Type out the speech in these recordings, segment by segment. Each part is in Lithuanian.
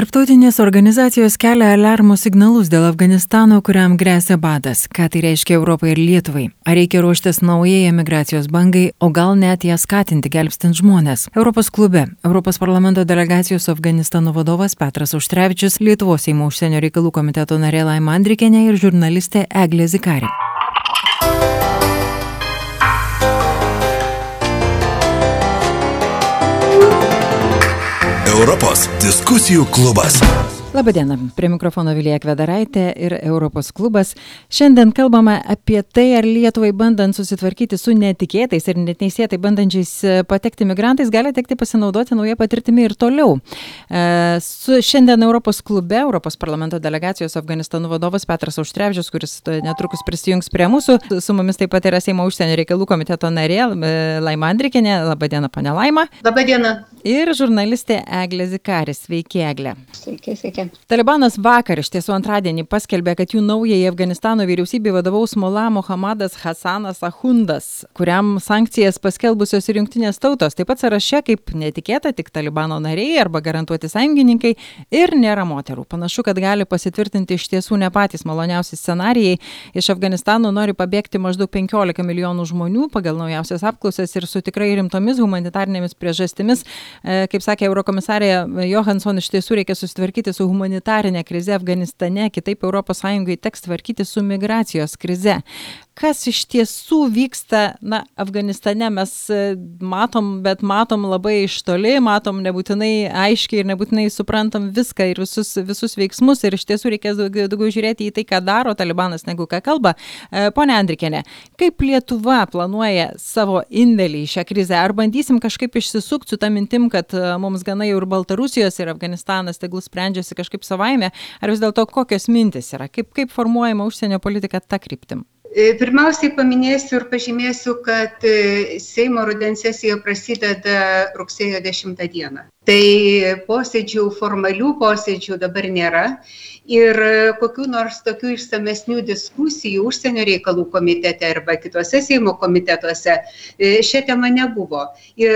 Tarptautinės organizacijos kelia alarmo signalus dėl Afganistano, kuriam grėsia badas. Ką tai reiškia Europai ir Lietuvai? Ar reikia ruoštis naujai emigracijos bangai, o gal net ją skatinti gelbstint žmonės? Europos klube Europos parlamento delegacijos su Afganistanu vadovas Petras Užtrevičius, Lietuvos Seimo užsienio reikalų komiteto narė Laima Andrikenė ir žurnalistė Eglė Zikari. Europos diskusijų klubas. Labadiena, prie mikrofono Vilija Kvedaraitė ir Europos klubas. Šiandien kalbame apie tai, ar Lietuvai bandant susitvarkyti su netikėtais ir net neįsėtai bandančiais e, patekti migrantais gali tekti pasinaudoti naują patirtimį ir toliau. E, su šiandien Europos klube, Europos parlamento delegacijos Afganistanu vadovas Petras Auštrevičius, kuris netrukus prisijungs prie mūsų, su mumis taip pat yra Seimo užsienio reikalų komiteto narė e, Laima Andrikinė. Labadiena, pane Laima. Labadiena. Ir žurnalistė Eglė Zikaris. Sveiki, Eglė. Sveiki, sveiki pasakė. Talibanas vakar iš tiesų antradienį paskelbė, kad jų naujai Afganistano vyriausybė vadovaus Mola Mohamedas Hasanas Ahundas, kuriam sankcijas paskelbusios ir jungtinės tautos. Taip pat sąraše kaip netikėta tik Talibano nariai arba garantuoti sąjungininkai ir nėra moterų. Panašu, kad gali pasitvirtinti iš tiesų ne patys maloniausi scenarijai. Iš Afganistano nori pabėgti maždaug 15 milijonų žmonių pagal naujausias apklausas ir su tikrai rimtomis humanitarnėmis priežastimis. E, kaip sakė Eurokomisarė Johansson, iš tiesų reikia susitvarkyti su humanitarinė krize Afganistane, kitaip ES teks tvarkyti su migracijos krize. Kas iš tiesų vyksta, na, Afganistane mes e, matom, bet matom labai iš toli, matom nebūtinai aiškiai ir nebūtinai suprantam viską ir visus, visus veiksmus ir iš tiesų reikės daugiau, daugiau žiūrėti į tai, ką daro Talibanas, negu ką kalba. E, pone Andrikėne, kaip Lietuva planuoja savo indėlį į šią krizę? Ar bandysim kažkaip išsisukti su tą mintim, kad e, mums gana jau ir Baltarusijos ir Afganistanas tegul sprendžiasi kažkaip savaime, ar vis dėlto kokios mintis yra, kaip, kaip formuojama užsienio politika tą kryptim? E, pirmiausiai paminėsiu ir pažymėsiu, kad e, Seimo rudens sesija prasideda rugsėjo 10 dieną. Tai posėdžių, formalių posėdžių dabar nėra ir kokiu nors tokių išsamesnių diskusijų užsienio reikalų komitete arba kitose Seimo komitetuose e, šią temą nebuvo. Ir,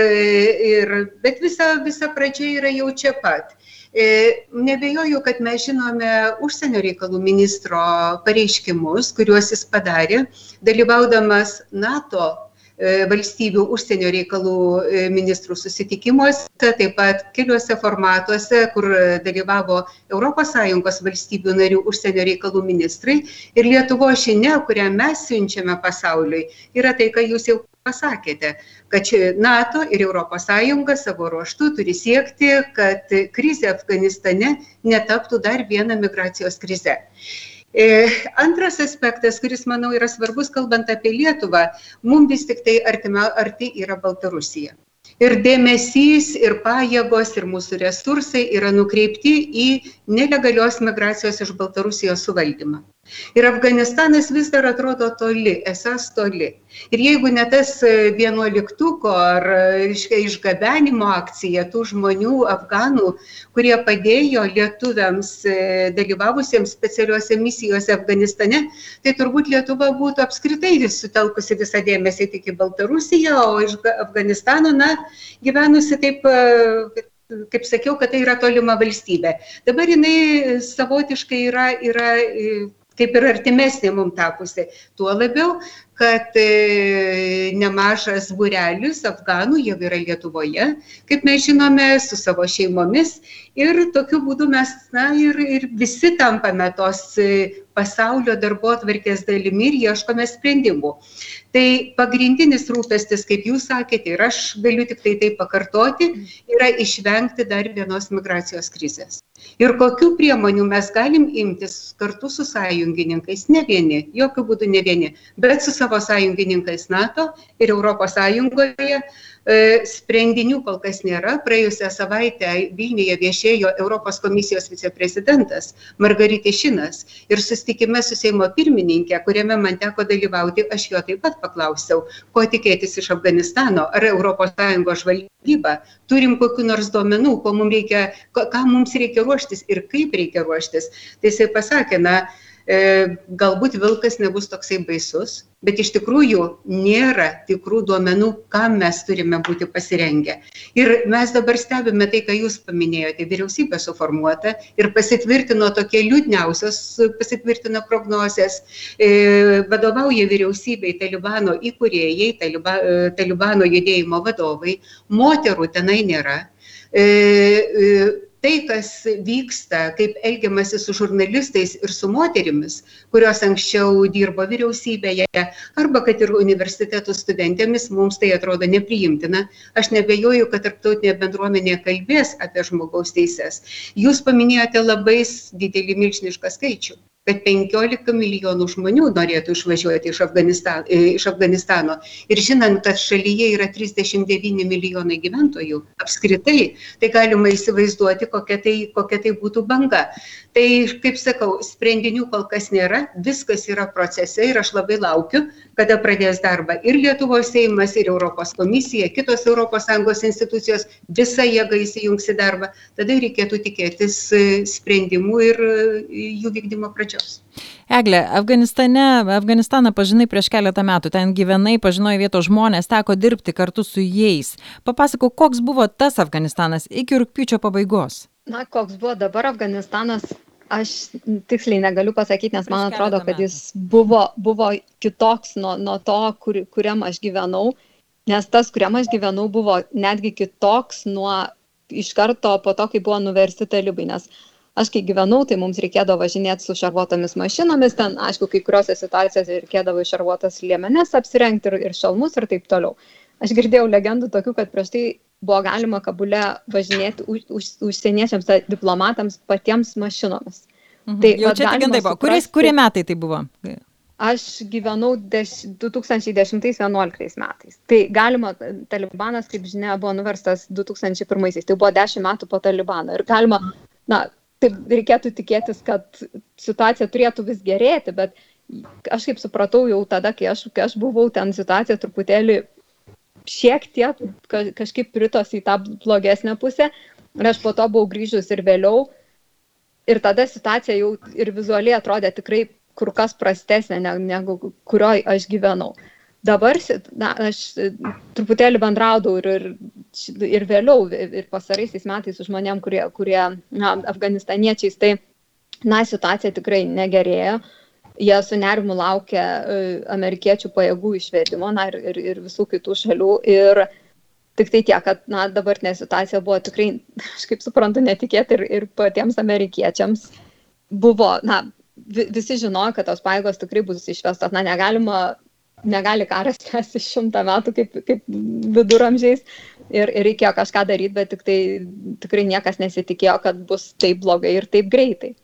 ir, bet visa, visa pradžia yra jau čia pat. E, nebejoju, kad mes žinome užsienio reikalų ministro pareiškimus, kuriuos jis padarė, dalyvaudamas NATO e, valstybių užsienio reikalų e, ministrų susitikimuose, taip pat keliuose formatuose, kur dalyvavo ES valstybių narių užsienio reikalų ministrai. Ir Lietuvo žinia, kurią mes siunčiame pasauliui, yra tai, ką jūs jau pasakėte, kad NATO ir ES savo ruoštų turi siekti, kad krizė Afganistane netaptų dar viena migracijos krize. E, antras aspektas, kuris, manau, yra svarbus, kalbant apie Lietuvą, mums vis tik tai artima, arti yra Baltarusija. Ir dėmesys, ir pajėgos, ir mūsų resursai yra nukreipti į nelegalios migracijos iš Baltarusijos suvaldymą. Ir Afganistanas vis dar atrodo toli, esas toli. Ir jeigu ne tas e, vienuoliktuko ar e, išgabenimo akcija tų žmonių, afganų, kurie padėjo lietuviams e, dalyvavusiems specialiuose misijose Afganistane, tai turbūt Lietuva būtų apskritai sutelkusi visą dėmesį tik į Baltarusiją, o iš Afganistano, na, gyvenusi taip kaip sakiau, kad tai yra tolima valstybė. Dabar jinai savotiškai yra, yra kaip ir artimesnė mum tapusi. Tuo labiau, kad e, nemažas būrelis afganų jau yra Lietuvoje, kaip mes žinome, su savo šeimomis ir tokiu būdu mes na, ir, ir visi tampame tos e, pasaulio darbo atvarkės dalimi ir ieškome sprendimų. Tai pagrindinis rūpestis, kaip jūs sakėte, ir aš galiu tik tai tai pakartoti, yra išvengti dar vienos migracijos krizės. Ir kokiu priemonių mes galim imtis kartu su sąjungininkais, ne vieni, jokių būdų ne vieni, bet su savo sąjungininkais NATO ir ES. E, sprendinių kol kas nėra. Praėjusią savaitę Vilniuje viešėjo Europos komisijos viceprezidentas Margaritė Šinas ir susitikime su Seimo pirmininkė, kuriame man teko dalyvauti, aš jo taip pat paklausiau, ko tikėtis iš Afganistano, ar ES žvalgyba, turim kokiu nors duomenų, ko mums reikia, ką mums reikia ruoštis ir kaip reikia ruoštis. Tai jisai pasakė, na, E, galbūt vilkas nebus toksai baisus, bet iš tikrųjų nėra tikrų duomenų, kam mes turime būti pasirengę. Ir mes dabar stebime tai, ką jūs paminėjote, vyriausybė suformuota ir pasitvirtino tokie liūdniausios, pasitvirtino prognozės, e, vadovauja vyriausybei Talibano įkūrėjai, taliba, e, Talibano judėjimo vadovai, moterų tenai nėra. E, e, tai, kas vyksta, kaip elgiamasi su žurnalistais ir su moterimis, kurios anksčiau dirbo vyriausybėje, arba kad ir universitetų studentėmis, mums tai atrodo nepriimtina. Aš nebejoju, kad tarptautinė bendruomenė kalbės apie žmogaus teises. Jūs paminėjote labai didelį milžinišką skaičių kad 15 milijonų žmonių norėtų išvažiuoti iš, Afganistan, e, iš Afganistano. Ir žinant, kad šalyje yra 39 milijonai gyventojų apskritai, tai galima įsivaizduoti, kokia tai, kokia tai būtų banga. Tai, kaip sakau, sprendinių kol kas nėra, viskas yra procese ir aš labai laukiu, kada pradės darbą ir Lietuvos Seimas, ir Europos komisija, kitos ES institucijos, visa jėga įsijungs į darbą, tada reikėtų tikėtis e, sprendimų ir e, jų vykdymo pradžios. Eglė, Afganistane, Afganistaną pažinai prieš keletą metų, ten gyvenai, pažinojai vietos žmonės, teko dirbti kartu su jais. Papasako, koks buvo tas Afganistanas iki rūpiučio pabaigos? Na, koks buvo dabar Afganistanas, aš tiksliai negaliu pasakyti, nes man atrodo, kad jis buvo, buvo kitoks nuo, nuo to, kur, kuriam aš gyvenau, nes tas, kuriam aš gyvenau, buvo netgi kitoks nuo iš karto po to, kai buvo nuversti talibai, nes aš kai gyvenau, tai mums reikėdavo važinėti su šarvuotomis mašinomis, ten, aišku, kai kuriuose situacijose reikėdavo išarvuotas liemenes apsirengti ir, ir šalmus ir taip toliau. Aš girdėjau legendų tokių, kad prieš tai buvo galima Kabule važinėti už, už, užsieniečiams, diplomatams patiems mašinomis. Mhm. Tai, Jau čia tai buvo. Kuris, kurie metai tai buvo? Aš gyvenau 2010-2011 metais. Tai galima, Talibanas, kaip žinia, buvo nuverstas 2001-aisiais. Tai buvo 10 metų po Talibano. Ir galima, na, taip reikėtų tikėtis, kad situacija turėtų vis gerėti, bet aš kaip supratau jau tada, kai aš, kai aš buvau ten situacija truputėlį šiek tiek kažkaip pritosi į tą blogesnę pusę ir aš po to buvau grįžus ir vėliau ir tada situacija jau ir vizualiai atrodė tikrai kur kas prastesnė negu kurioj aš gyvenau. Dabar na, aš truputėlį bendraudau ir, ir, ir vėliau, ir pasaraisiais metais su žmonėm, kurie, kurie na, afganistaniečiais, tai na, situacija tikrai negerėja. Uh, jie su nerimu laukia e, amerikiečių pajėgų išvedimo na, ir, ir, ir visų kitų šalių. Ir tik tai tiek, kad na, dabartinė situacija buvo tikrai, aš kaip suprantu, netikėta ir, ir patiems amerikiečiams buvo, na, visi žinojo, kad tos pajėgos tikrai bus išvestos, na, negalima negali karas tęsti šimtą metų kaip, kaip viduramžiais ir, ir reikėjo kažką daryti, bet tik tai tikrai niekas nesitikėjo, kad bus taip blogai ir taip greitai.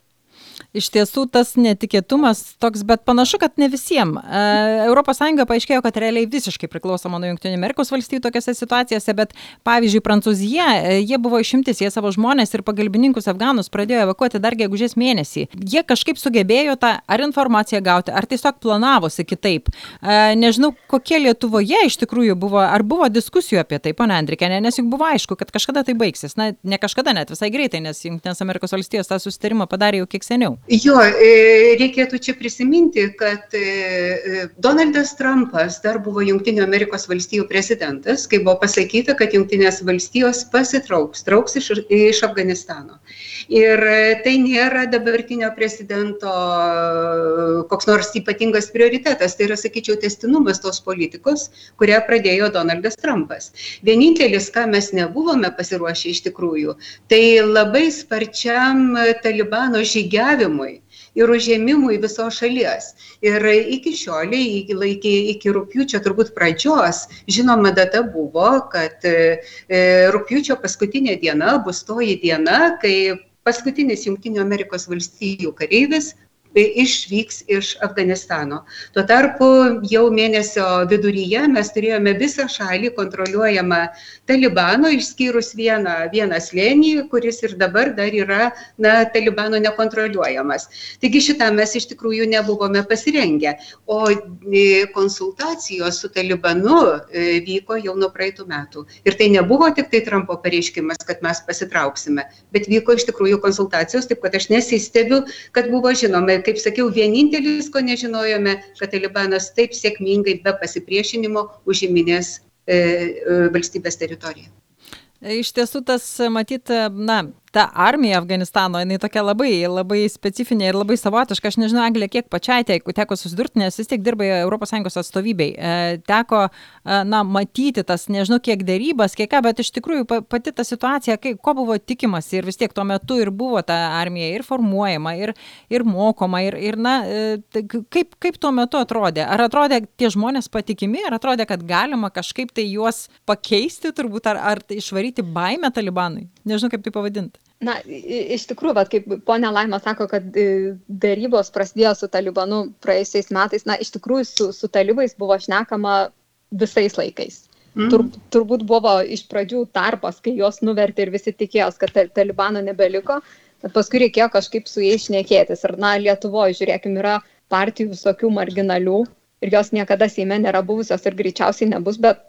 Iš tiesų tas netikėtumas toks, bet panašu, kad ne visiems. ES paaiškėjo, kad realiai visiškai priklausoma nuo Junktinių Amerikos valstybių tokiose situacijose, bet pavyzdžiui, Prancūzija, e, jie buvo išimtis, jie savo žmonės ir pagalbininkus afganus pradėjo evakuoti dar gegužės mėnesį. Jie kažkaip sugebėjo tą ar informaciją gauti, ar tiesiog planavosi kitaip. E, nežinau, kokie Lietuvoje iš tikrųjų buvo, ar buvo diskusijų apie tai, ponia Andrikė, nes juk buvo aišku, kad kažkada tai baigsis. Na, ne kažkada, net visai greitai, nes Junktinės Amerikos valstijos tą susitarimą padarė jau kiek seniau. Jo, e, reikėtų čia prisiminti, kad e, Donaldas Trumpas dar buvo Junktinių Amerikos valstijų prezidentas, kai buvo pasakyta, kad Junktinės valstijos pasitrauks, trauks iš, iš Afganistano. Ir tai nėra dabartinio prezidento koks nors ypatingas prioritetas, tai yra, sakyčiau, testinumas tos politikos, kurią pradėjo Donaldas Trumpas. Vienintelis, ką mes nebuvome pasiruošę iš tikrųjų, tai labai sparčiam Talibano žygiavimui užėmimui ir užėmimui visos šalies. Ir iki šioliai, iki, iki, iki rūpjūčio turbūt pradžios, žinoma data buvo, kad e, rūpjūčio paskutinė diena bus toji diena, kai paskutinis Junktinių Amerikos valstijų kareivis išvyks iš Afganistano. Tuo tarpu jau mėnesio viduryje mes turėjome visą šalį kontroliuojamą Talibano, išskyrus vieną, vieną slėnį, kuris ir dabar dar yra na, Talibano nekontroliuojamas. Taigi šitą mes iš tikrųjų nebuvome pasirengę. O e, konsultacijos su Talibanu e, vyko jau nuo praeitų metų. Ir tai nebuvo tik tai Trumpo pareiškimas, kad mes pasitrauksime, bet vyko iš tikrųjų konsultacijos, taip kad aš nesistebiu, kad buvo žinoma kaip sakiau, vienintelis, ko nežinojome, kad talibanas taip sėkmingai be pasipriešinimo užiminės valstybės teritoriją. Iš tiesų tas, matyt, na, ta armija Afganistano, jinai tokia labai, labai specifinė ir labai savotiška. Aš nežinau, Anglė, kiek pačiai teko, susidurti, nes vis tiek dirba ES atstovybei. Teko, e, na, matyti tas, nežinau, kiek dėrybas, kiek ką, bet iš tikrųjų pati ta situacija, kai, ko buvo tikimasi ir vis tiek tuo metu ir buvo ta armija ir formuojama, ir, ir mokoma, ir, ir na, e, kaip, kaip tuo metu atrodė? Ar atrodė tie žmonės patikimi, ar atrodė, kad galima kažkaip tai juos pakeisti, turbūt, ar, ar išvaryti baimę talibanui? Nežinau, kaip tai pavadinti. Na, iš tikrųjų, bet kaip ponia Laima sako, kad dėrybos prasidėjo su talibanu praėjusiais metais, na, iš tikrųjų su, su talibais buvo šnekama visais laikais. Mm. Tur, turbūt buvo iš pradžių tarpas, kai jos nuvertė ir visi tikėjos, kad talibano nebeliko, bet paskui reikėjo kažkaip su jais šnekėtis. Ir, na, Lietuvoje, žiūrėkim, yra partijų visokių marginalių ir jos niekada Seime nėra buvusios ir greičiausiai nebus, bet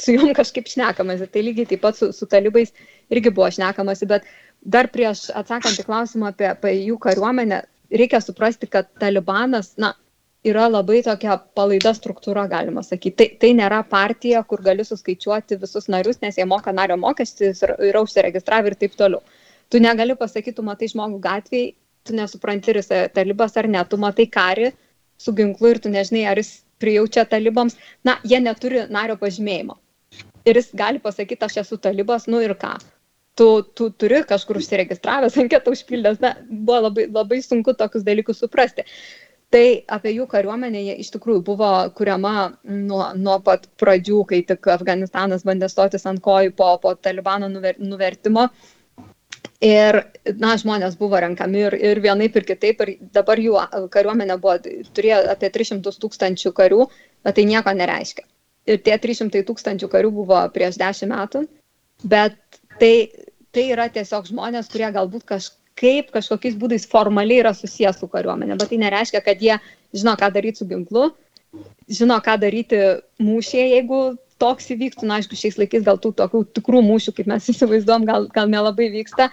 su jom kažkaip šnekamasi. Tai lygiai taip pat su, su talibais irgi buvo šnekamasi, bet dar prieš atsakant į klausimą apie, apie jų kariuomenę, reikia suprasti, kad talibanas, na, yra labai tokia palaida struktūra, galima sakyti. Tai, tai nėra partija, kur gali suskaičiuoti visus narius, nes jie moka nario mokestis ir yra užsiregistravę ir taip toliau. Tu negali pasakyti, tu matai žmogų gatvėje, tu nesupranti, ar jis talibas ar ne, tu matai kari su ginklu ir tu nežinai, ar jis prijaučia talibams. Na, jie neturi nario pažymėjimo ir jis gali pasakyti, aš esu talibas, nu ir ką. Tu, tu turi kažkur užsiregistravęs, anketą užpildęs, na, buvo labai, labai sunku tokius dalykus suprasti. Tai apie jų kariuomenę jie iš tikrųjų buvo kuriama nuo, nuo pat pradžių, kai tik Afganistanas bandė stotis ant kojų po, po Talibano nuver, nuvertimo. Ir, na, žmonės buvo renkami ir, ir vienaip ir kitaip, ir dabar jų kariuomenė buvo, turėjo apie 300 tūkstančių karių, bet tai nieko nereiškia ir tie 300 tūkstančių karių buvo prieš 10 metų, bet tai, tai yra tiesiog žmonės, kurie galbūt kažkaip, kažkokiais būdais formaliai yra susijęs su kariuomenė, bet tai nereiškia, kad jie žino, ką daryti su ginklu, žino, ką daryti mūšėje, jeigu toks įvyktų, na, aišku, šiais laikais gal tų tokių tikrų mūšių, kaip mes įsivaizduom, gal, gal nelabai vyksta.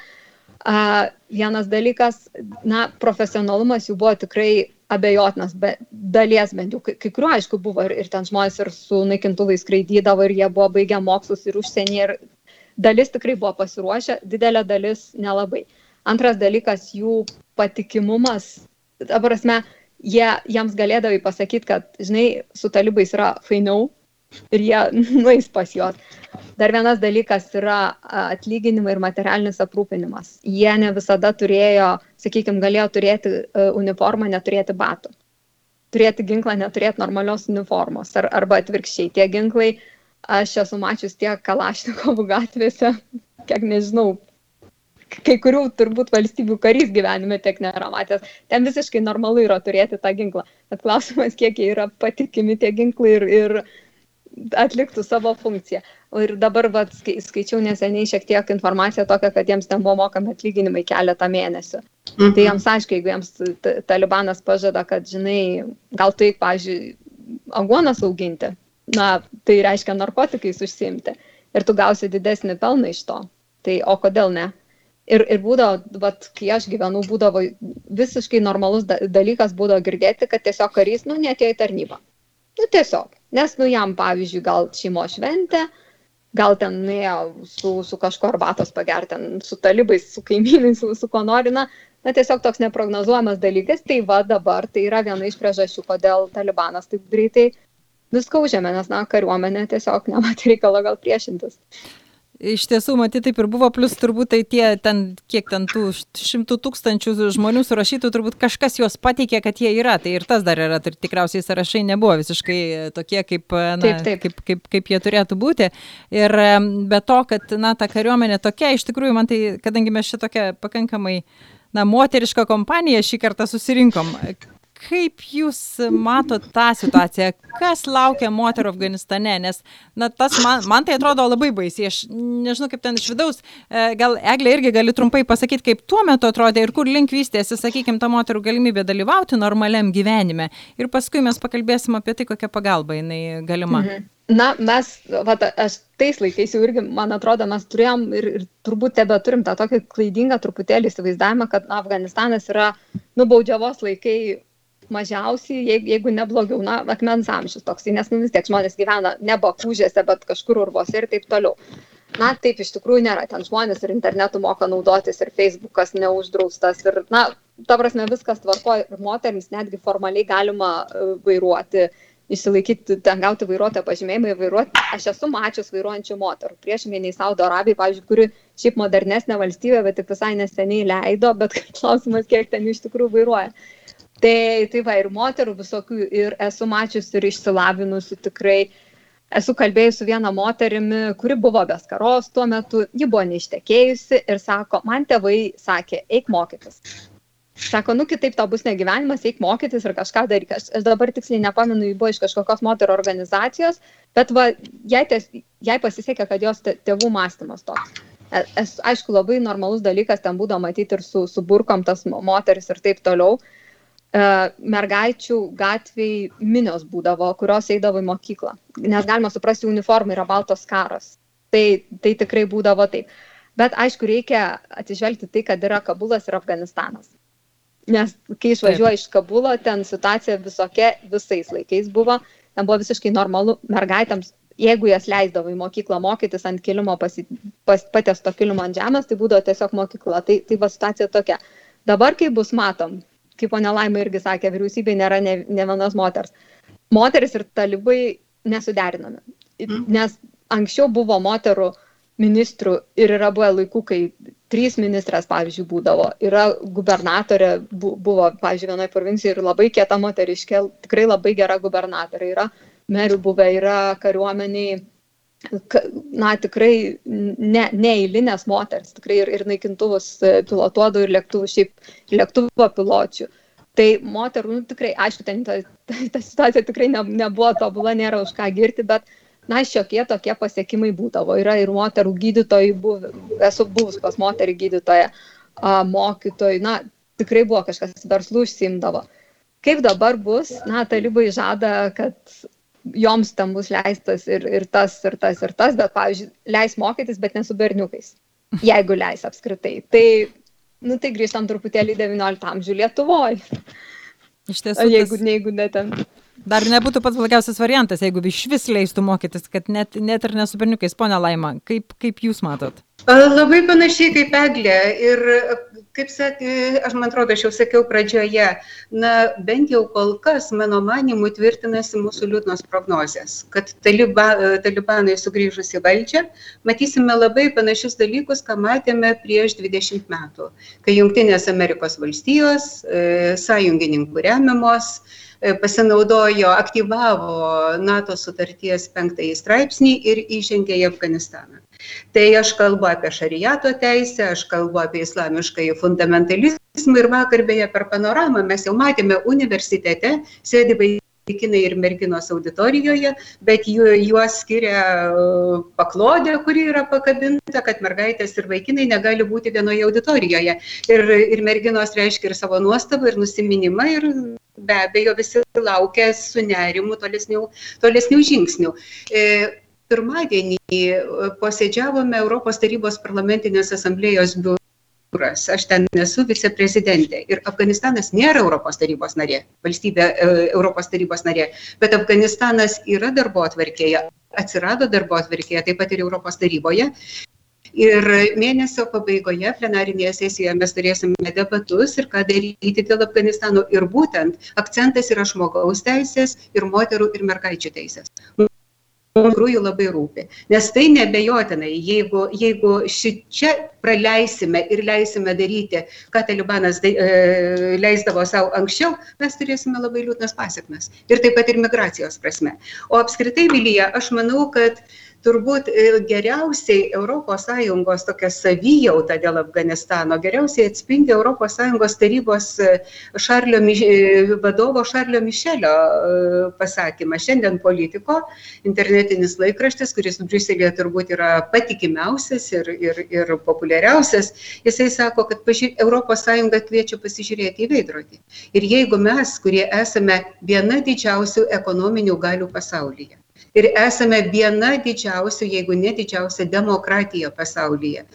Uh, vienas dalykas, na, profesionalumas jų buvo tikrai abejotinas, bet dalies bent jau, kai, kai kuriuo aišku buvo ir, ir ten žmonės ir su naikintuvais skraidydavo ir jie buvo baigę mokslus ir užsienį ir dalis tikrai buvo pasiruošę, didelė dalis nelabai. Antras dalykas, jų patikimumas, ta prasme, jie, jiems galėdavai pasakyti, kad, žinai, su talibais yra fainiau, ir jie nueis pas juos. Dar vienas dalykas yra atlyginimai ir materialinis aprūpinimas. Jie ne visada turėjo, sakykime, galėjo turėti uniformą, neturėti batų. Turėti ginklą, neturėti normalios uniformos. Ar, arba atvirkščiai, tie ginklai, aš esu mačius tiek kalašnikovų gatvėse, kiek nežinau, kai kurių turbūt valstybių karys gyvenime tiek nėra matęs. Ten visiškai normalu yra turėti tą ginklą. Bet klausimas, kiek jie yra patikimi tie ginklai ir, ir atliktų savo funkciją. Ir dabar vat, skaičiau neseniai šiek tiek informaciją tokią, kad jiems ten buvo mokami atlyginimai keletą mėnesių. Mhm. Tai jiems aiškiai, jeigu jiems talibanas pažada, kad, žinai, gal tai, pavyzdžiui, aguonas auginti, na, tai reiškia narkotikais užsimti ir tu gausi didesnį pelną iš to. Tai o kodėl ne? Ir, ir būdavo, vat, kai aš gyvenau, būdavo visiškai normalus dalykas būdavo girdėti, kad tiesiog karys, nu, netėjo į tarnybą. Nu, tiesiog. Nes, nu, jam, pavyzdžiui, gal šeimo šventė, gal ten nuėjo su, su kažko arbatos pagerti, su talibais, su kaimynais, su, su ko nori, na, na, tiesiog toks neprognozuojamas dalykas. Tai va dabar tai yra viena iš priežasčių, kodėl talibanas taip greitai viską užėmė, nes, na, kariuomenė tiesiog nematė reikalo gal priešintis. Iš tiesų, matyti, taip ir buvo, plus turbūt tai tie ten, kiek ten tų šimtų tūkstančių žmonių surašytų, turbūt kažkas juos pateikė, kad jie yra, tai ir tas dar yra, tai tikriausiai sąrašai nebuvo visiškai tokie, kaip, na, taip, taip. Kaip, kaip, kaip jie turėtų būti. Ir be to, kad, na, ta kariuomenė tokia, iš tikrųjų, man tai, kadangi mes čia tokia pakankamai, na, moteriška kompanija šį kartą susirinkom, kaip jūs matot tą situaciją, kas laukia moterų Afganistane, nes, na, tas man, man tai atrodo labai baisiai, aš nežinau kaip ten iš vidaus, e, gal Eglė irgi gali trumpai pasakyti, kaip tuo metu atrodė ir kur link vystėsi, sakykime, ta moterų galimybė dalyvauti normaliam gyvenime. Ir paskui mes pakalbėsim apie tai, kokia pagalba jinai galima. Mhm. Na, mes, va, aš tais laikais jau irgi, man atrodo, mes turėjom ir, ir turbūt tebe turim tą tokį klaidingą truputėlį įsivaizdavimą, kad na, Afganistanas yra nubaudžiavos laikai mažiausiai, jeigu, jeigu ne blogiau, na, akmens amžius toksai, nes nu, vis tiek žmonės gyvena ne bakūžėse, bet kažkur urvose ir taip toliau. Na, taip iš tikrųjų nėra, ten žmonės ir internetu moka naudotis, ir Facebookas neuždraustas, ir, na, ta prasme viskas tvarko, ir moteriams netgi formaliai galima e, vairuoti, išsilaikyti, ten gauti vairuotojo pažymėjimą ir vairuoti. Aš esu mačius vairuojančių moterų, priešingai nei Saudo Arabija, pavyzdžiui, kuri šiaip modernesnė valstybė, bet tik visai neseniai leido, bet klausimas, kiek ten iš tikrųjų vairuoja. Tai, tai va, ir moterų visokių, ir esu mačius ir išsilavinusi tikrai. Esu kalbėjusi su viena moterimi, kuri buvo beskaros tuo metu, ji buvo neištekėjusi ir sako, man tėvai sakė, eik mokytis. Sako, nu kitaip tau bus negyvenimas, eik mokytis ir kažką daryk. Aš, aš dabar tiksliai nepamenu, ji buvo iš kažkokios moterų organizacijos, bet va, jai, ties, jai pasisekė, kad jos tėvų mąstymas toks. E, es, aišku, labai normalus dalykas ten būdavo matyti ir su, su burkom tas moteris ir taip toliau. E, mergaičių gatviai minios būdavo, kurios eidavo į mokyklą. Nes galima suprasti, uniforma yra baltos karas. Tai, tai tikrai būdavo taip. Bet aišku, reikia atsižvelgti tai, kad yra Kabulas ir Afganistanas. Nes kai išvažiuoju iš Kabulo, ten situacija visokia visais laikais buvo, ten buvo visiškai normalu mergaitėms, jeigu jas leisdavo į mokyklą mokytis ant kilimo, pasi, pas, patesto kilimo ant žemės, tai būdavo tiesiog mokykla. Tai, tai va situacija tokia. Dabar, kai bus matom, kaip ponia Laima irgi sakė, vyriausybėje nėra ne, ne vienos moters. Moteris ir talibai nesuderinami. Mhm. Nes anksčiau buvo moterų ministrų ir yra buvę laikų, kai trys ministras, pavyzdžiui, būdavo. Yra gubernatorė, buvo, pavyzdžiui, vienoje provincijoje ir labai kieta moteriškė, tikrai labai gera gubernatorė. Yra merių buvę, yra kariuomeniai na, tikrai ne, neįlinės moters, tikrai ir, ir naikintuvus e, pilotuodavo ir lėktuvų, šiaip lėktuvo piločių. Tai moterų, nu, tikrai, aišku, ten ta, ta, ta situacija tikrai ne, nebuvo tobula, nėra už ką girti, bet, na, šiokie tokie pasiekimai būdavo. Yra ir moterų gydytojai, buv, esu buvus pas moterį gydytoją, mokytojai, na, tikrai buvo kažkas verslų užsimdavo. Kaip dabar bus, na, talibai žada, kad joms ten bus leistas ir, ir tas, ir tas, ir tas, bet, pavyzdžiui, leis mokytis, bet ne su berniukais, jeigu leis apskritai. Tai, nu, tai grįžtam truputėlį 19 amžių Lietuvoje. Iš tiesų. Jeigu, tas... jeigu ne ten. Dar nebūtų pats blogiausias variantas, jeigu iš vis leistų mokytis, kad net, net ir nesu berniukais, ponia Laima, kaip, kaip jūs matot? Labai panašiai kaip Eglė. Ir kaip sakė, aš man atrodo, aš jau sakiau pradžioje, na, bent jau kol kas, mano manimu, tvirtinasi mūsų liūdnos prognozės, kad taliba, talibanai sugrįžus į valdžią, matysime labai panašius dalykus, ką matėme prieš 20 metų, kai Junktinės Amerikos valstijos, e, sąjungininkų remiamos, E, pasinaudojo, aktyvavo NATO sutarties penktąjį straipsnį ir įžengė į Afganistaną. Tai aš kalbu apie šariato teisę, aš kalbu apie islamiškai fundamentalizmą ir vakar beje per panoramą mes jau matėme universitete, sėdi vaikinai ir merginos auditorijoje, bet ju, juos skiria e, paklodė, kuri yra pakabinta, kad mergaitės ir vaikinai negali būti vienoje auditorijoje. Ir, ir merginos reiškia ir savo nuostabą, ir nusiminimą, ir be abejo visi laukia su nerimu tolesnių, tolesnių žingsnių. E, pirmadienį e, posėdžiavome Europos tarybos parlamentinės asamblėjos biuras. Aš ten esu viceprezidentė. Ir Afganistanas nėra Europos tarybos narė, valstybė e, Europos tarybos narė, bet Afganistanas yra darbo atvarkėje, atsirado darbo atvarkėje, taip pat ir Europos taryboje. Ir mėnesio pabaigoje plenarinėje sesijoje mes turėsime debatus ir ką daryti dėl Afganistano. Ir būtent akcentas yra žmogaus teisės ir moterų ir mergaičių teisės tikrųjų labai rūpi. Nes tai nebejotinai, jeigu, jeigu šičia praleisime ir leisime daryti, ką talibanas de, e, leisdavo savo anksčiau, mes turėsime labai liūdnas pasiekmes. Ir taip pat ir migracijos prasme. O apskritai, Vilyje, aš manau, kad e, turbūt e, geriausiai ES tokia savijauta dėl Afganistano, geriausiai atspindi ES tarybos e, Šarlio, e, vadovo Šarlio Mišelio pasakymą. Šiandien politiko, internetinis laikraštis, kuris Briuselėje turbūt yra patikimiausias ir, ir, ir populiariausias, jisai sako, kad paži... ES kviečia pasižiūrėti į veidrodį. Ir jeigu mes, kurie esame viena didžiausių ekonominių galių pasaulyje, ir esame viena didžiausių, jeigu ne didžiausia demokratija pasaulyje.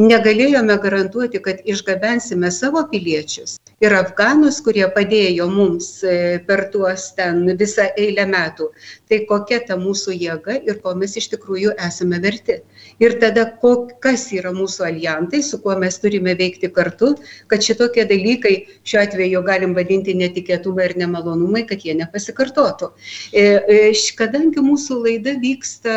Negalėjome garantuoti, kad išgabensime savo piliečius ir afganus, kurie padėjo mums e, per tuos ten visą eilę metų. Tai kokia ta mūsų jėga ir ko mes iš tikrųjų esame verti. Ir tada, kas yra mūsų alijantai, su kuo mes turime veikti kartu, kad šitokie dalykai šiuo atveju galim vadinti netikėtumai ir nemalonumai, kad jie nepasikartotų. E, e, kadangi mūsų laida vyksta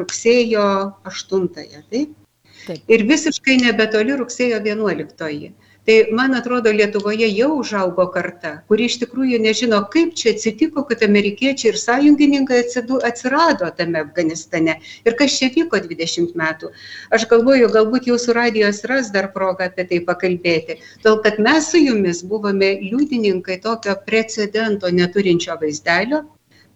rugsėjo 8-ąją, taip? Taip. Ir visiškai nebetoli rugsėjo 11-oji. Tai man atrodo, Lietuvoje jau užaugo karta, kuri iš tikrųjų nežino, kaip čia atsitiko, kad amerikiečiai ir sąjungininkai atsidu, atsirado tame Afganistane ir kas čia vyko 20 metų. Aš galvoju, galbūt jūsų radijos ras dar progą apie tai pakalbėti. Todėl, kad mes su jumis buvome liudininkai tokio precedento neturinčio vaizdelio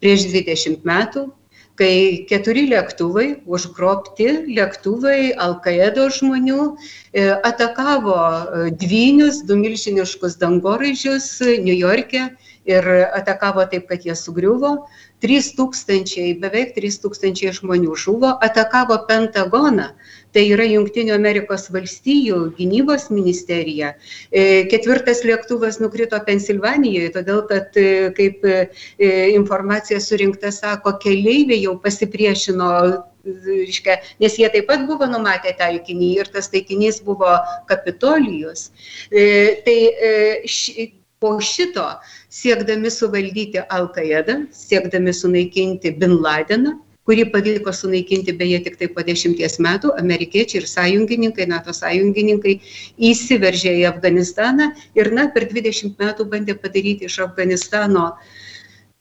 prieš 20 metų, kai keturi lėktuvai, užgrobti lėktuvai Al-Qaedo žmonių e, atakavo e, dvynius, du milžiniškus dangoraižius New York'e ir atakavo taip, kad jie sugriuvo. 3000, beveik 3000 žmonių žuvo, atakavo Pentagoną, tai yra Junktinių Amerikos valstijų gynybos ministerija. E, ketvirtas lėktuvas nukrito Pensilvanijoje, todėl kad, e, kaip e, informacija surinkta, sako, keleiviai jau pasipriešino reiškia, nes jie taip pat buvo numatę taikinį ir tas taikinys buvo kapitolijus. E, tai e, po šito siekdami suvaldyti Al-Qaidą, siekdami sunaikinti Bin Ladeną, kurį pavyko sunaikinti beje tik tai po dešimties metų, amerikiečiai ir sąjungininkai, NATO sąjungininkai įsiveržė į Afganistaną ir na, per 20 metų bandė padaryti iš Afganistano uh,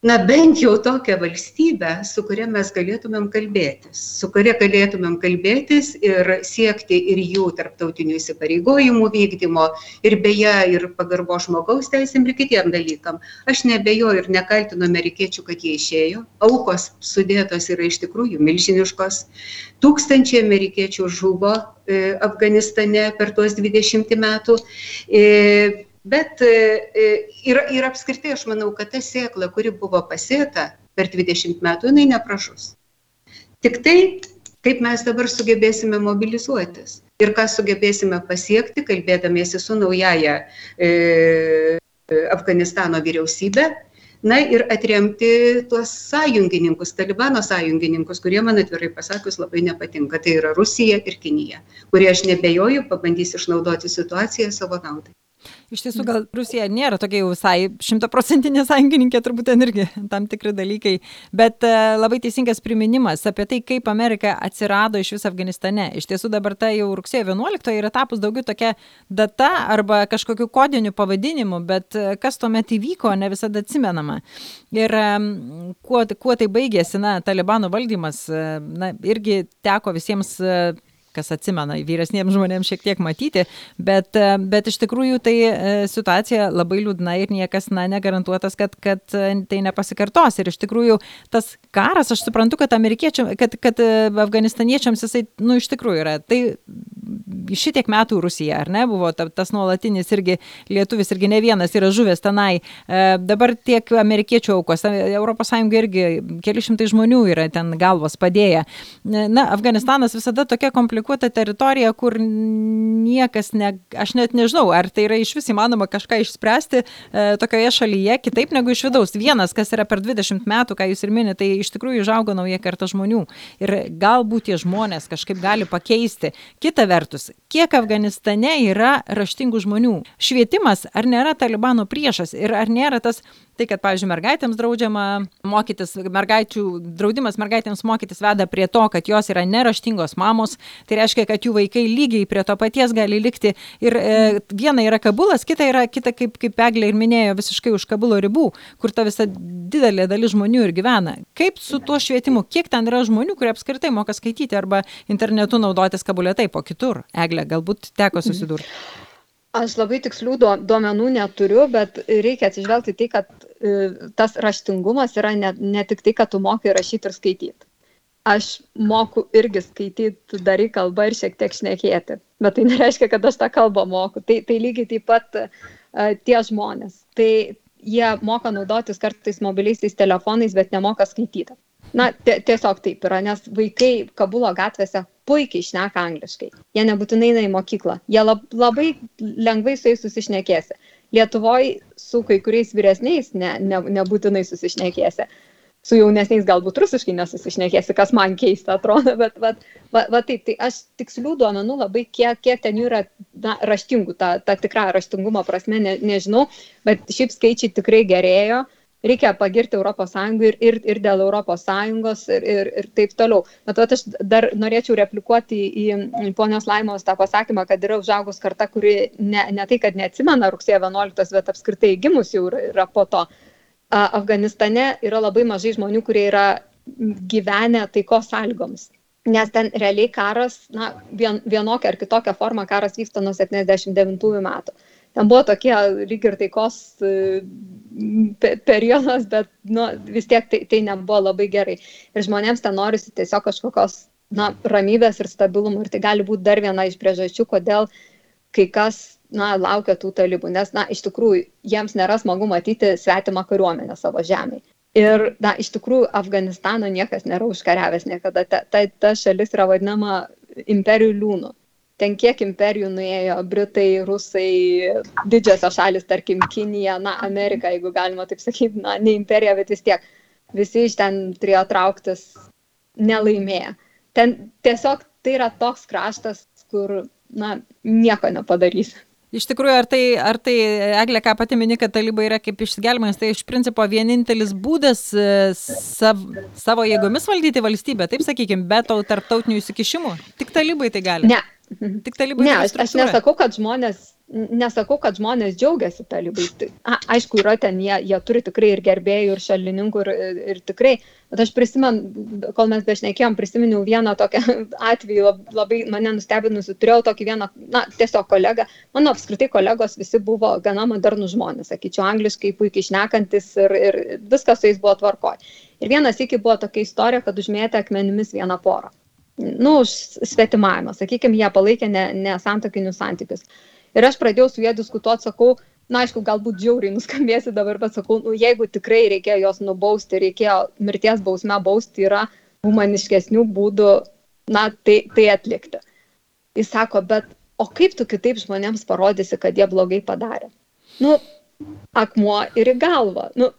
na bent jau tokią valstybę, su kuria mes galėtumėm kalbėtis, su kuria galėtumėm kalbėtis ir siekti ir jų tarptautinių įsipareigojimų vykdymo, ir beje, ir pagarbo žmogaus teisėm ir kitiem dalykam. Aš nebejoju ir nekaltinu amerikiečių, kad jie išėjo. Aukos sudėtos yra iš tikrųjų milžiniškos. Tūkstančiai amerikiečių žuvo e, Afganistane per tuos 20 metų. Bet e, e, ir, ir apskritai aš manau, kad ta sėkla, kuri buvo pasėta per 20 metų, jinai nepražus. Tik tai, kaip mes dabar sugebėsime mobilizuotis ir ką sugebėsime pasiekti, kalbėdamiesi su naujaja e, Afganistano vyriausybė, na ir atremti tuos sąjungininkus, Talibano sąjungininkus, kurie man atvirai pasakius labai nepatinka. Tai yra Rusija ir Kinija, kurie aš nebejoju pabandys išnaudoti situaciją savo naudai. Iš tiesų, gal Rusija nėra tokia jau visai šimtaprocentinė sąjungininkė, turbūt ten irgi tam tikri dalykai, bet uh, labai teisingas priminimas apie tai, kaip Amerika atsirado iš vis Afganistane. Iš tiesų dabar ta jau rugsėjo 11 yra tapus daugiau tokia data arba kažkokiu kodiniu pavadinimu, bet uh, kas tuomet įvyko, ne visada atsimenama. Ir um, kuo, kuo tai baigėsi, na, Talibano valdymas, na, irgi teko visiems kas atsimena, vyresniems žmonėms šiek tiek matyti, bet, e, bet iš tikrųjų tai e, situacija labai liūdna ir niekas, na, negarantuotas, kad, kad e, tai nepasikartos. Ir iš tikrųjų tas karas, aš suprantu, kad amerikiečiam, kad, kad afganistaniečiams jisai, nu, iš tikrųjų yra. Tai šitiek metų Rusija, ar ne, buvo ta, tas nuolatinis irgi lietuvis, irgi ne vienas yra žuvęs tenai. Dabar tiek amerikiečių aukos, ES irgi keli šimtai žmonių yra ten galvos padėję. Na, Afganistanas visada tokia komplikuota komplikuota teritorija, kur niekas, ne, aš net nežinau, ar tai yra iš vis įmanoma kažką išspręsti e, tokioje šalyje kitaip negu iš vidaus. Vienas, kas yra per 20 metų, ką jūs ir minite, tai iš tikrųjų išaugo nauja karta žmonių. Ir galbūt tie žmonės kažkaip gali pakeisti. Kita vertus, kiek Afganistane yra raštingų žmonių? Švietimas ar nėra talibano priešas ir ar nėra tas Tai, kad, pavyzdžiui, mergaitėms draudžiama mokytis, mergaičių, draudimas mergaitėms mokytis veda prie to, kad jos yra neraštingos mamos, tai reiškia, kad jų vaikai lygiai prie to paties gali likti. Ir e, viena yra Kabulas, kita yra, kita, kaip, kaip Eglė ir minėjo, visiškai už Kabulo ribų, kur ta visa didelė dalis žmonių ir gyvena. Kaip su tuo švietimu, kiek ten yra žmonių, kurie apskritai moka skaityti arba internetu naudotis Kabulė taip, o kitur? Eglė, galbūt teko susidurti. Aš labai tikslių duomenų neturiu, bet reikia atsižvelgti tai, kad E, tas raštingumas yra ne, ne tik tai, kad tu mokai rašyti ir skaityti. Aš moku irgi skaityti, darai kalbą ir šiek tiek šnekėti, bet tai nereiškia, kad aš tą kalbą moku. Tai, tai lygiai taip pat uh, tie žmonės. Tai jie moka naudotis kartais mobiliaisiais telefonais, bet nemoka skaityti. Na, tiesiog taip yra, nes vaikai Kabulo gatvėse puikiai šneka angliškai. Jie nebūtinai eina į mokyklą. Jie lab, labai lengvai su jais susišnekėsi. Lietuvoje su kai kuriais vyresniais ne, ne, nebūtinai susišnekėsi. Su jaunesniais galbūt rusiškai nesusišnekėsi, kas man keista atrodo, bet va, va, va taip, tai aš tikslių duomenų labai, kiek, kiek ten yra na, raštingų, ta, ta tikra raštingumo prasme, ne, nežinau, bet šiaip skaičiai tikrai gerėjo reikia pagirti Sąjungą ir, ir, ir dėl Sąjungos ir, ir, ir taip toliau. Bet vat, aš dar norėčiau replikuoti į, į ponios Laimos tą pasakymą, kad yra užaugus karta, kuri ne, ne tai, kad neatsimena rugsėjo 11, bet apskritai gimus jau yra po to. Afganistane yra labai mažai žmonių, kurie yra gyvenę taikos sąlygomis. Nes ten realiai karas, na, vien, vienokia ar kitokia forma karas vyksta nuo 79 metų ten buvo tokie lyg ir taikos e, periodas, bet nu, vis tiek tai, tai nebuvo labai gerai. Ir žmonėms ten norisi tiesiog kažkokios na, ramybės ir stabilumo. Ir tai gali būti dar viena iš priežasčių, kodėl kai kas na, laukia tų talibų. Nes, na, iš tikrųjų, jiems nėra smagu matyti svetimą kariuomenę savo žemėje. Ir, na, iš tikrųjų, Afganistano niekas nėra užkariavęs niekada. Ta, ta, ta šalis yra vadinama imperijų liūnų ten kiek imperijų nuėjo Britai, Rusai, didžiosios šalis, tarkim, Kinija, na, Amerika, jeigu galima taip sakyti, na, ne imperija, bet vis tiek visi iš ten turėjo trauktis nelaimėję. Ten tiesiog tai yra toks kraštas, kur, na, nieko nepadarys. Iš tikrųjų, ar tai, ar tai, Eglė, ką pati mini, kad talibai yra kaip išgelbėjimas, tai iš principo vienintelis būdas e, sav, savo jėgomis valdyti valstybę, taip sakykime, be to tarptautinių įsikišimų. Tik talibai tai gali. Ne. Tik talibai. Ne, aš, aš nesakau, kad žmonės, nesakau, kad žmonės džiaugiasi talibais. Tai, a, aišku, yra ten, jie, jie turi tikrai ir gerbėjų, ir šalininkų, ir, ir, ir tikrai. Bet aš prisimenu, kol mes bešnekėjom, prisiminiau vieną tokią atvejį, labai mane nustebinusi, turėjau tokį vieną, na, tiesiog kolegą. Mano apskritai kolegos visi buvo gana modernų žmonės, sakyčiau, angliškai puikiai išnekantis ir, ir viskas su jais buvo tvarkoj. Ir vienas iki buvo tokia istorija, kad užmėtė akmenimis vieną porą nu, svetimavimą, sakykime, jie palaikė nesantokinius ne santykius. Ir aš pradėjau su jie diskutuoti, sakau, na, aišku, galbūt džiauriai nuskambėsi dabar, bet sakau, nu, jeigu tikrai reikėjo jos nubausti, reikėjo mirties bausmę bausti, yra humaniškesnių būdų, na, tai, tai atlikti. Jis sako, bet o kaip tu kitaip žmonėms parodysi, kad jie blogai padarė? Nu, akmuo ir į galvą. Nu,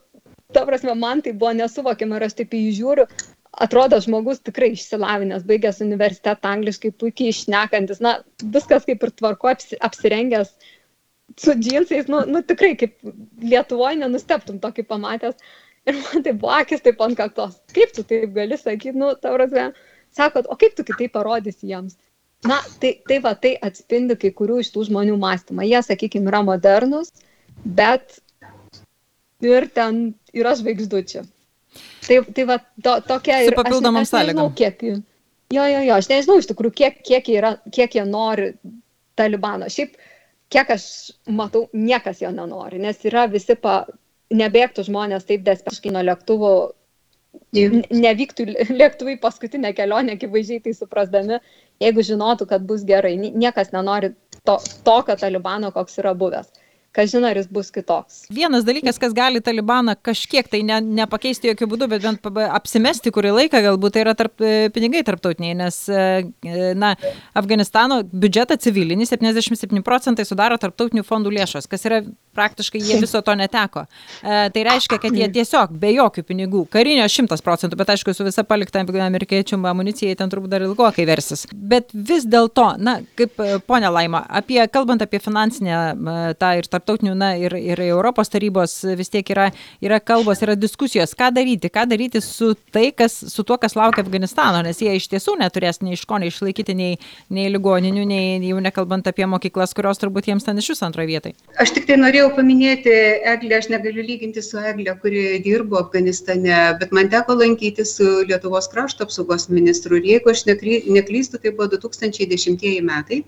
ta prasme, man tai buvo nesuvokiama ir aš taip įžiūriu, atrodo žmogus tikrai išsilavinęs, baigęs universitetą angliškai, puikiai išnekantis, na, viskas kaip ir tvarko apsi, apsirengęs su džinsais, nu, nu tikrai kaip Lietuvoje nenusteptum tokį pamatęs. Ir man tai buvo akis taip ant kaktos. Kaip tu taip gali sakyti, nu, tavrasme, sakot, o kaip tu kitaip parodysi jiems? Na, tai, tai va, tai atspindi kai kurių iš tų žmonių mąstymą. Jie, sakykime, yra modernus, bet ir ten yra žvaigždučių. Tai, tai va, to, tokia ir... Su papildomom sąlygom. Kiek, jo, jo, jo, aš nežinau iš tikrųjų, kiek, kiek, yra, kiek jie nori Talibano. Šiaip, kiek aš matau, niekas jo nenori, nes yra visi pa, nebėgtų žmonės taip despeškai nuo lėktuvo, nevyktų lėktuvai paskutinę kelionę, akivaizdžiai tai suprasdami, jeigu žinotų, kad bus gerai. Niekas nenori to, tokio talibano, koks yra buvęs kažin ar jis bus kitoks. Vienas dalykas, kas gali Talibaną kažkiek tai ne, nepakeisti jokių būdų, bet bent apsimesti kurį laiką, galbūt tai yra tarp, e, pinigai tarptautiniai, nes e, e, na, Afganistano biudžetą civilinį 77 procentai sudaro tarptautinių fondų lėšos, kas yra praktiškai jie viso to neteko. Tai reiškia, kad jie tiesiog be jokių pinigų, karinio 100 procentų, bet aišku, su visa palikta amerikiečių amunicija ten turbūt dar ilgokai versis. Bet vis dėlto, na, kaip ponia Laima, apie, kalbant apie finansinę tą ir tarp tarptautinių, na ir, ir Europos tarybos vis tiek yra, yra kalbos, yra diskusijos, ką daryti, ką daryti su tai, kas, su tuo, kas laukia Afganistano, nes jie iš tiesų neturės nei iš ko neišlaikyti nei, nei ligoninių, nei jau nekalbant apie mokyklas, kurios turbūt jiems ten iš jūsų antroje vietoje. Aš tik tai norėjau paminėti Eglę, aš negaliu lyginti su Eglė, kuri dirbo Afganistane, bet man teko lankyti su Lietuvos krašto apsaugos ministru ir jeigu aš neklystu, tai buvo 2010 metai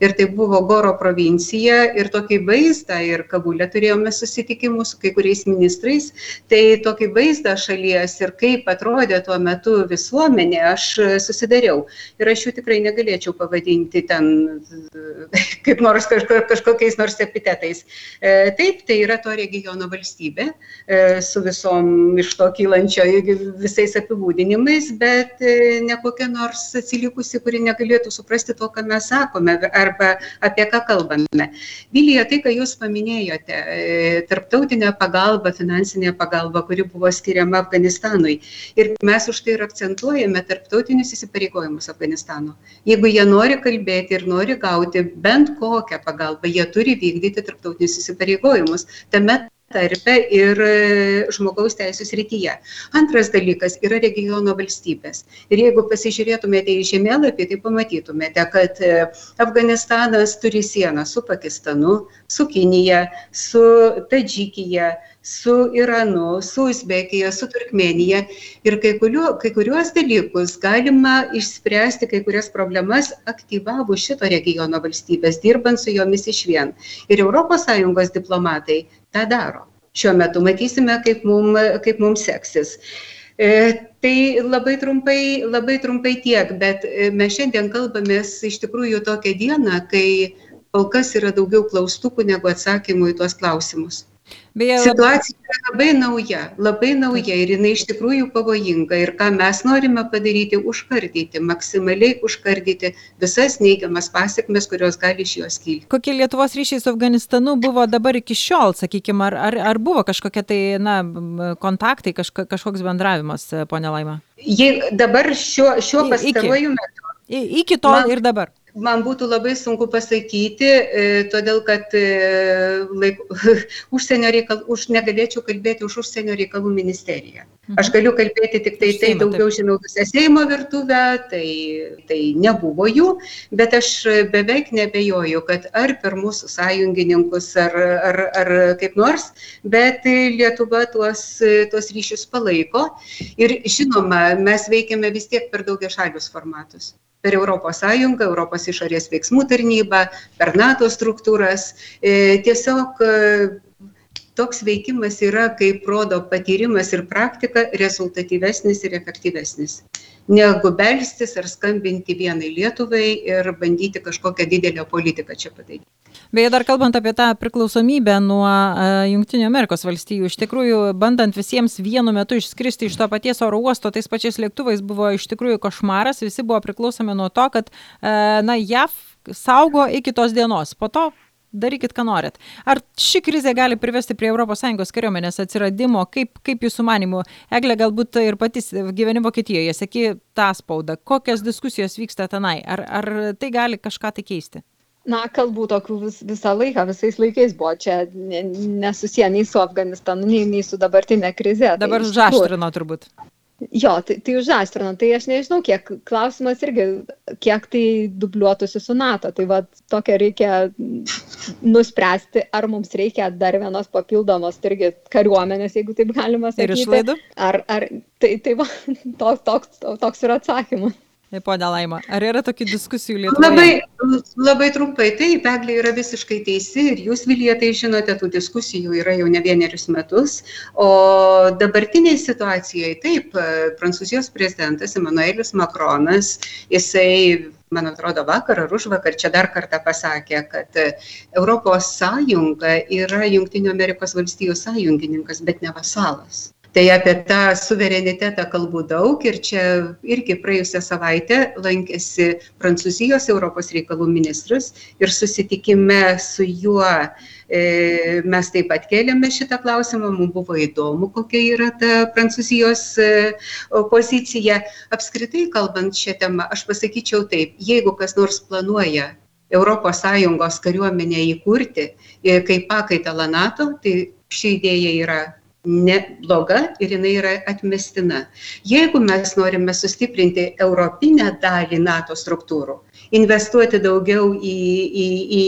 ir tai buvo Goro provincija ir tokį vaizdą ir Kabulė turėjome susitikimus su kai kuriais ministrais, tai tokį vaizdą šalies ir kaip atrodė tuo metu visuomenė, aš susidariau. Ir aš jų tikrai negalėčiau pavadinti ten kaip nors kažko, kažkokiais nors epitetais. E, taip, tai yra to regiono valstybė su visom iš to kylančio visais apibūdinimais, bet ne kokia nors atsilikusi, kuri negalėtų suprasti to, ką mes sakome arba apie ką kalbame. Vilija, tai, ką jūs paminėjote, tarptautinė pagalba, finansinė pagalba, kuri buvo skiriama Afganistanui. Ir mes už tai ir akcentuojame tarptautinius įsipareigojimus Afganistano. Jeigu jie nori kalbėti ir nori gauti bent kokią pagalbą, jie turi vykdyti tarptautinius įsipareigojimus. Tame tarpe ir e, žmogaus teisų srityje. Antras dalykas yra regiono valstybės. Ir jeigu pasižiūrėtumėte į žemėlapį, tai pamatytumėte, kad e, Afganistanas turi sieną su Pakistanu, su Kinija, su Tadžikija, su Iranu, su Uzbekija, su Turkmenija. Ir kai, kuriuo, kai kuriuos dalykus galima išspręsti, kai kurias problemas aktyvavo šito regiono valstybės, dirbant su jomis iš vien. Ir ES diplomatai tą daro. Šiuo metu matysime, kaip mums mum seksis. E, tai labai trumpai, labai trumpai tiek, bet e, mes šiandien kalbamės iš tikrųjų tokią dieną, kai kol kas yra daugiau klaustukų negu atsakymų į tuos klausimus. Beje, Situacija yra labai nauja, labai nauja ir jinai iš tikrųjų pavojinga. Ir ką mes norime padaryti, užkardyti, maksimaliai užkardyti visas neigiamas pasiekmes, kurios gali iš jos kilti. Kokie Lietuvos ryšiai su Afganistanu buvo dabar iki šiol, sakykime, ar, ar, ar buvo kažkokie tai, na, kontaktai, kažka, kažkoks bendravimas, ponia Laima? Jei dabar šiuo, šiuo pastaruoju metu. Iki tol man, ir dabar man būtų labai sunku pasakyti, e, todėl kad e, laik, užsienio reikalų, už negalėčiau kalbėti už užsienio reikalų ministeriją. Aš galiu kalbėti tik tai, tai daugiau žinau visą Seimo virtuvę, tai, tai nebuvo jų, bet aš beveik nebejoju, kad ar per mūsų sąjungininkus, ar, ar, ar kaip nors, bet Lietuva tuos, tuos ryšius palaiko. Ir žinoma, mes veikiame vis tiek per daugia šalius formatus per Europos Sąjungą, Europos išorės veiksmų tarnybą, per NATO struktūras. E, tiesiog toks veikimas yra, kaip rodo patyrimas ir praktika, rezultatyvesnis ir efektyvesnis negu belstis ar skambinti vienai Lietuvai ir bandyti kažkokią didelę politiką čia padaryti. Beje, dar kalbant apie tą priklausomybę nuo uh, Junktinių Amerikos valstijų, iš tikrųjų, bandant visiems vienu metu išskristi iš to paties oro uosto, tais pačiais lėktuvais buvo iš tikrųjų košmaras, visi buvo priklausomi nuo to, kad, uh, na, JAV saugo iki tos dienos. Po to darykit, ką norit. Ar ši krizė gali privesti prie ES kariuomenės atsiradimo? Kaip, kaip jūsų manimų, Eglė, galbūt ir patys gyveni Vokietijoje, sėki tą spaudą, kokios diskusijos vyksta tenai? Ar, ar tai gali kažką tai keisti? Na, kalbų tokių vis, visą laiką, visais laikais buvo čia nesusiję nei su Afganistanu, nei, nei su dabartinė krize. Dabar tai užaštrino turbūt. Jo, tai, tai užaštrino. Tai aš nežinau, kiek klausimas irgi, kiek tai dubliuotųsi su NATO. Tai va, tokia reikia nuspręsti, ar mums reikia dar vienos papildomos tai irgi kariuomenės, jeigu taip galima sakyti. Ir išlaidų? Ar, ar tai, tai va, toks, toks, toks yra atsakymas. Pone Laima, ar yra tokių diskusijų Lietuvoje? Labai, labai trumpai, taip, Eglė yra visiškai teisi ir jūs, Vilija, tai žinote, tų diskusijų yra jau ne vienerius metus, o dabartiniai situacijai, taip, Prancūzijos prezidentas Emanuelis Makronas, jisai man atrodo, vakar ar už vakar čia dar kartą pasakė, kad Europos Sąjunga yra Junktinių Amerikos valstijų sąjungininkas, bet ne vasalas. Tai apie tą suverenitetą kalbų daug ir čia irgi praėjusią savaitę lankėsi Prancūzijos Europos reikalų ministras ir susitikime su juo e, mes taip pat kėlėme šitą klausimą, mums buvo įdomu, kokia yra ta Prancūzijos e, pozicija. Apskritai kalbant šią temą, aš pasakyčiau taip, jeigu kas nors planuoja ES kariuomenę įkurti e, kaip pakaitalą NATO, tai ši idėja yra nebloga ir jinai yra atmestina. Jeigu mes norime sustiprinti europinę dalį NATO struktūrų, investuoti daugiau į, į, į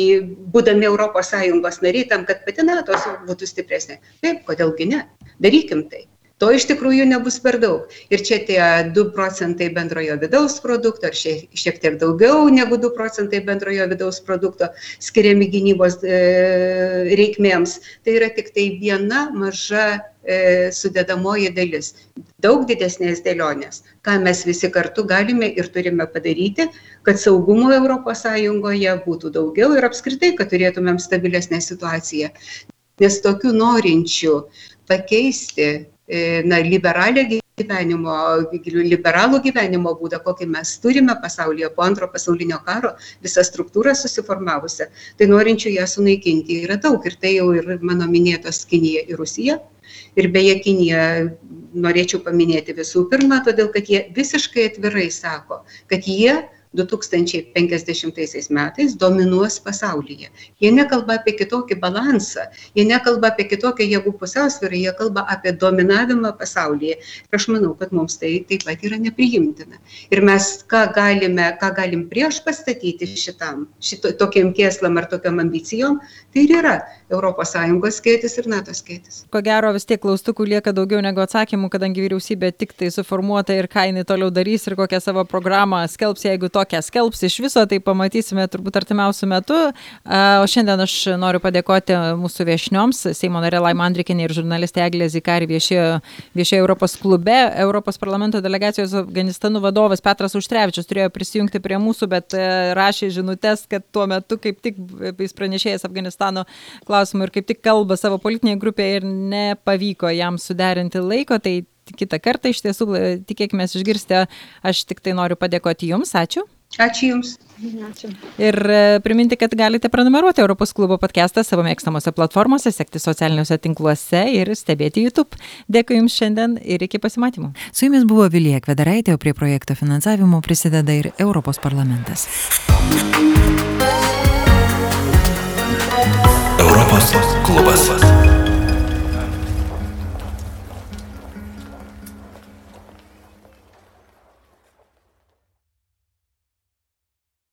būdami ES nariai tam, kad pati NATO būtų stipresnė, taip, kodėlgi ne, darykim tai. To iš tikrųjų nebus per daug. Ir čia tie 2 procentai bendrojo vidaus produkto, ar šiek, šiek tiek daugiau negu 2 procentai bendrojo vidaus produkto skiriami gynybos e, reikmėms, tai yra tik tai viena maža e, sudėdamoji dalis. Daug didesnės dėlionės, ką mes visi kartu galime ir turime padaryti, kad saugumo ES būtų daugiau ir apskritai, kad turėtumėm stabilesnę situaciją. nes tokių norinčių pakeisti e, na, liberalią gyvenimo, liberalų gyvenimo būdą, kokį mes turime pasaulyje po antro pasaulinio karo, visą struktūrą susiformavusią, tai norinčių ją sunaikinti yra daug. Ir tai jau ir mano minėtos Kinija ir Rusija. Ir beje, Kinija norėčiau paminėti visų pirma, todėl kad jie visiškai atvirai sako, kad jie 2050 metais dominuos pasaulyje. Jie nekalba apie kitokį balansą, jie nekalba apie kitokią jėgų pusiausvyrą, jie kalba apie dominavimą pasaulyje. Ir aš manau, kad mums tai taip pat yra nepriimtina. Ir mes ką galime, ką galim prieš pastatyti šitam, šito, tokiam kėslam ar tokiam ambicijom, tai ir yra ES skėtis ir NATO skėtis. Ko gero vis tiek klaustukų lieka daugiau negu atsakymų, kadangi vyriausybė tik tai suformuota ir ką jinai toliau darys ir kokią savo programą skelbs, jeigu tokią skelbs iš viso, tai pamatysime turbūt artimiausių metų. O šiandien aš noriu padėkoti mūsų viešnioms, Seimo narė Laimandrikinė ir žurnalistė Eglė Zikari viešėjo, viešėjo Europos klube, Europos parlamento delegacijos Afganistanu vadovas Petras Užtrevičius turėjo prisijungti prie mūsų, bet e, rašė žinutės, kad tuo metu kaip tik jis pranešėjęs Afganistano klausimų ir kaip tik kalba savo politinėje grupėje ir nepavyko jam suderinti laiko, tai kitą kartą iš tiesų tikėkime išgirsti. Aš tik tai noriu padėkoti Jums. Ačiū. Ačiū Jums. Ačiū. Ir e, priminti, kad galite prenumeruoti Europos klubo podcastą savo mėgstamose platformose, sekti socialiniuose tinkluose ir stebėti YouTube. Dėkui Jums šiandien ir iki pasimatymų. Su Jumis buvo Vilija Kvedaraitė, o prie projekto finansavimo prisideda ir Europos parlamentas. Europos klubas.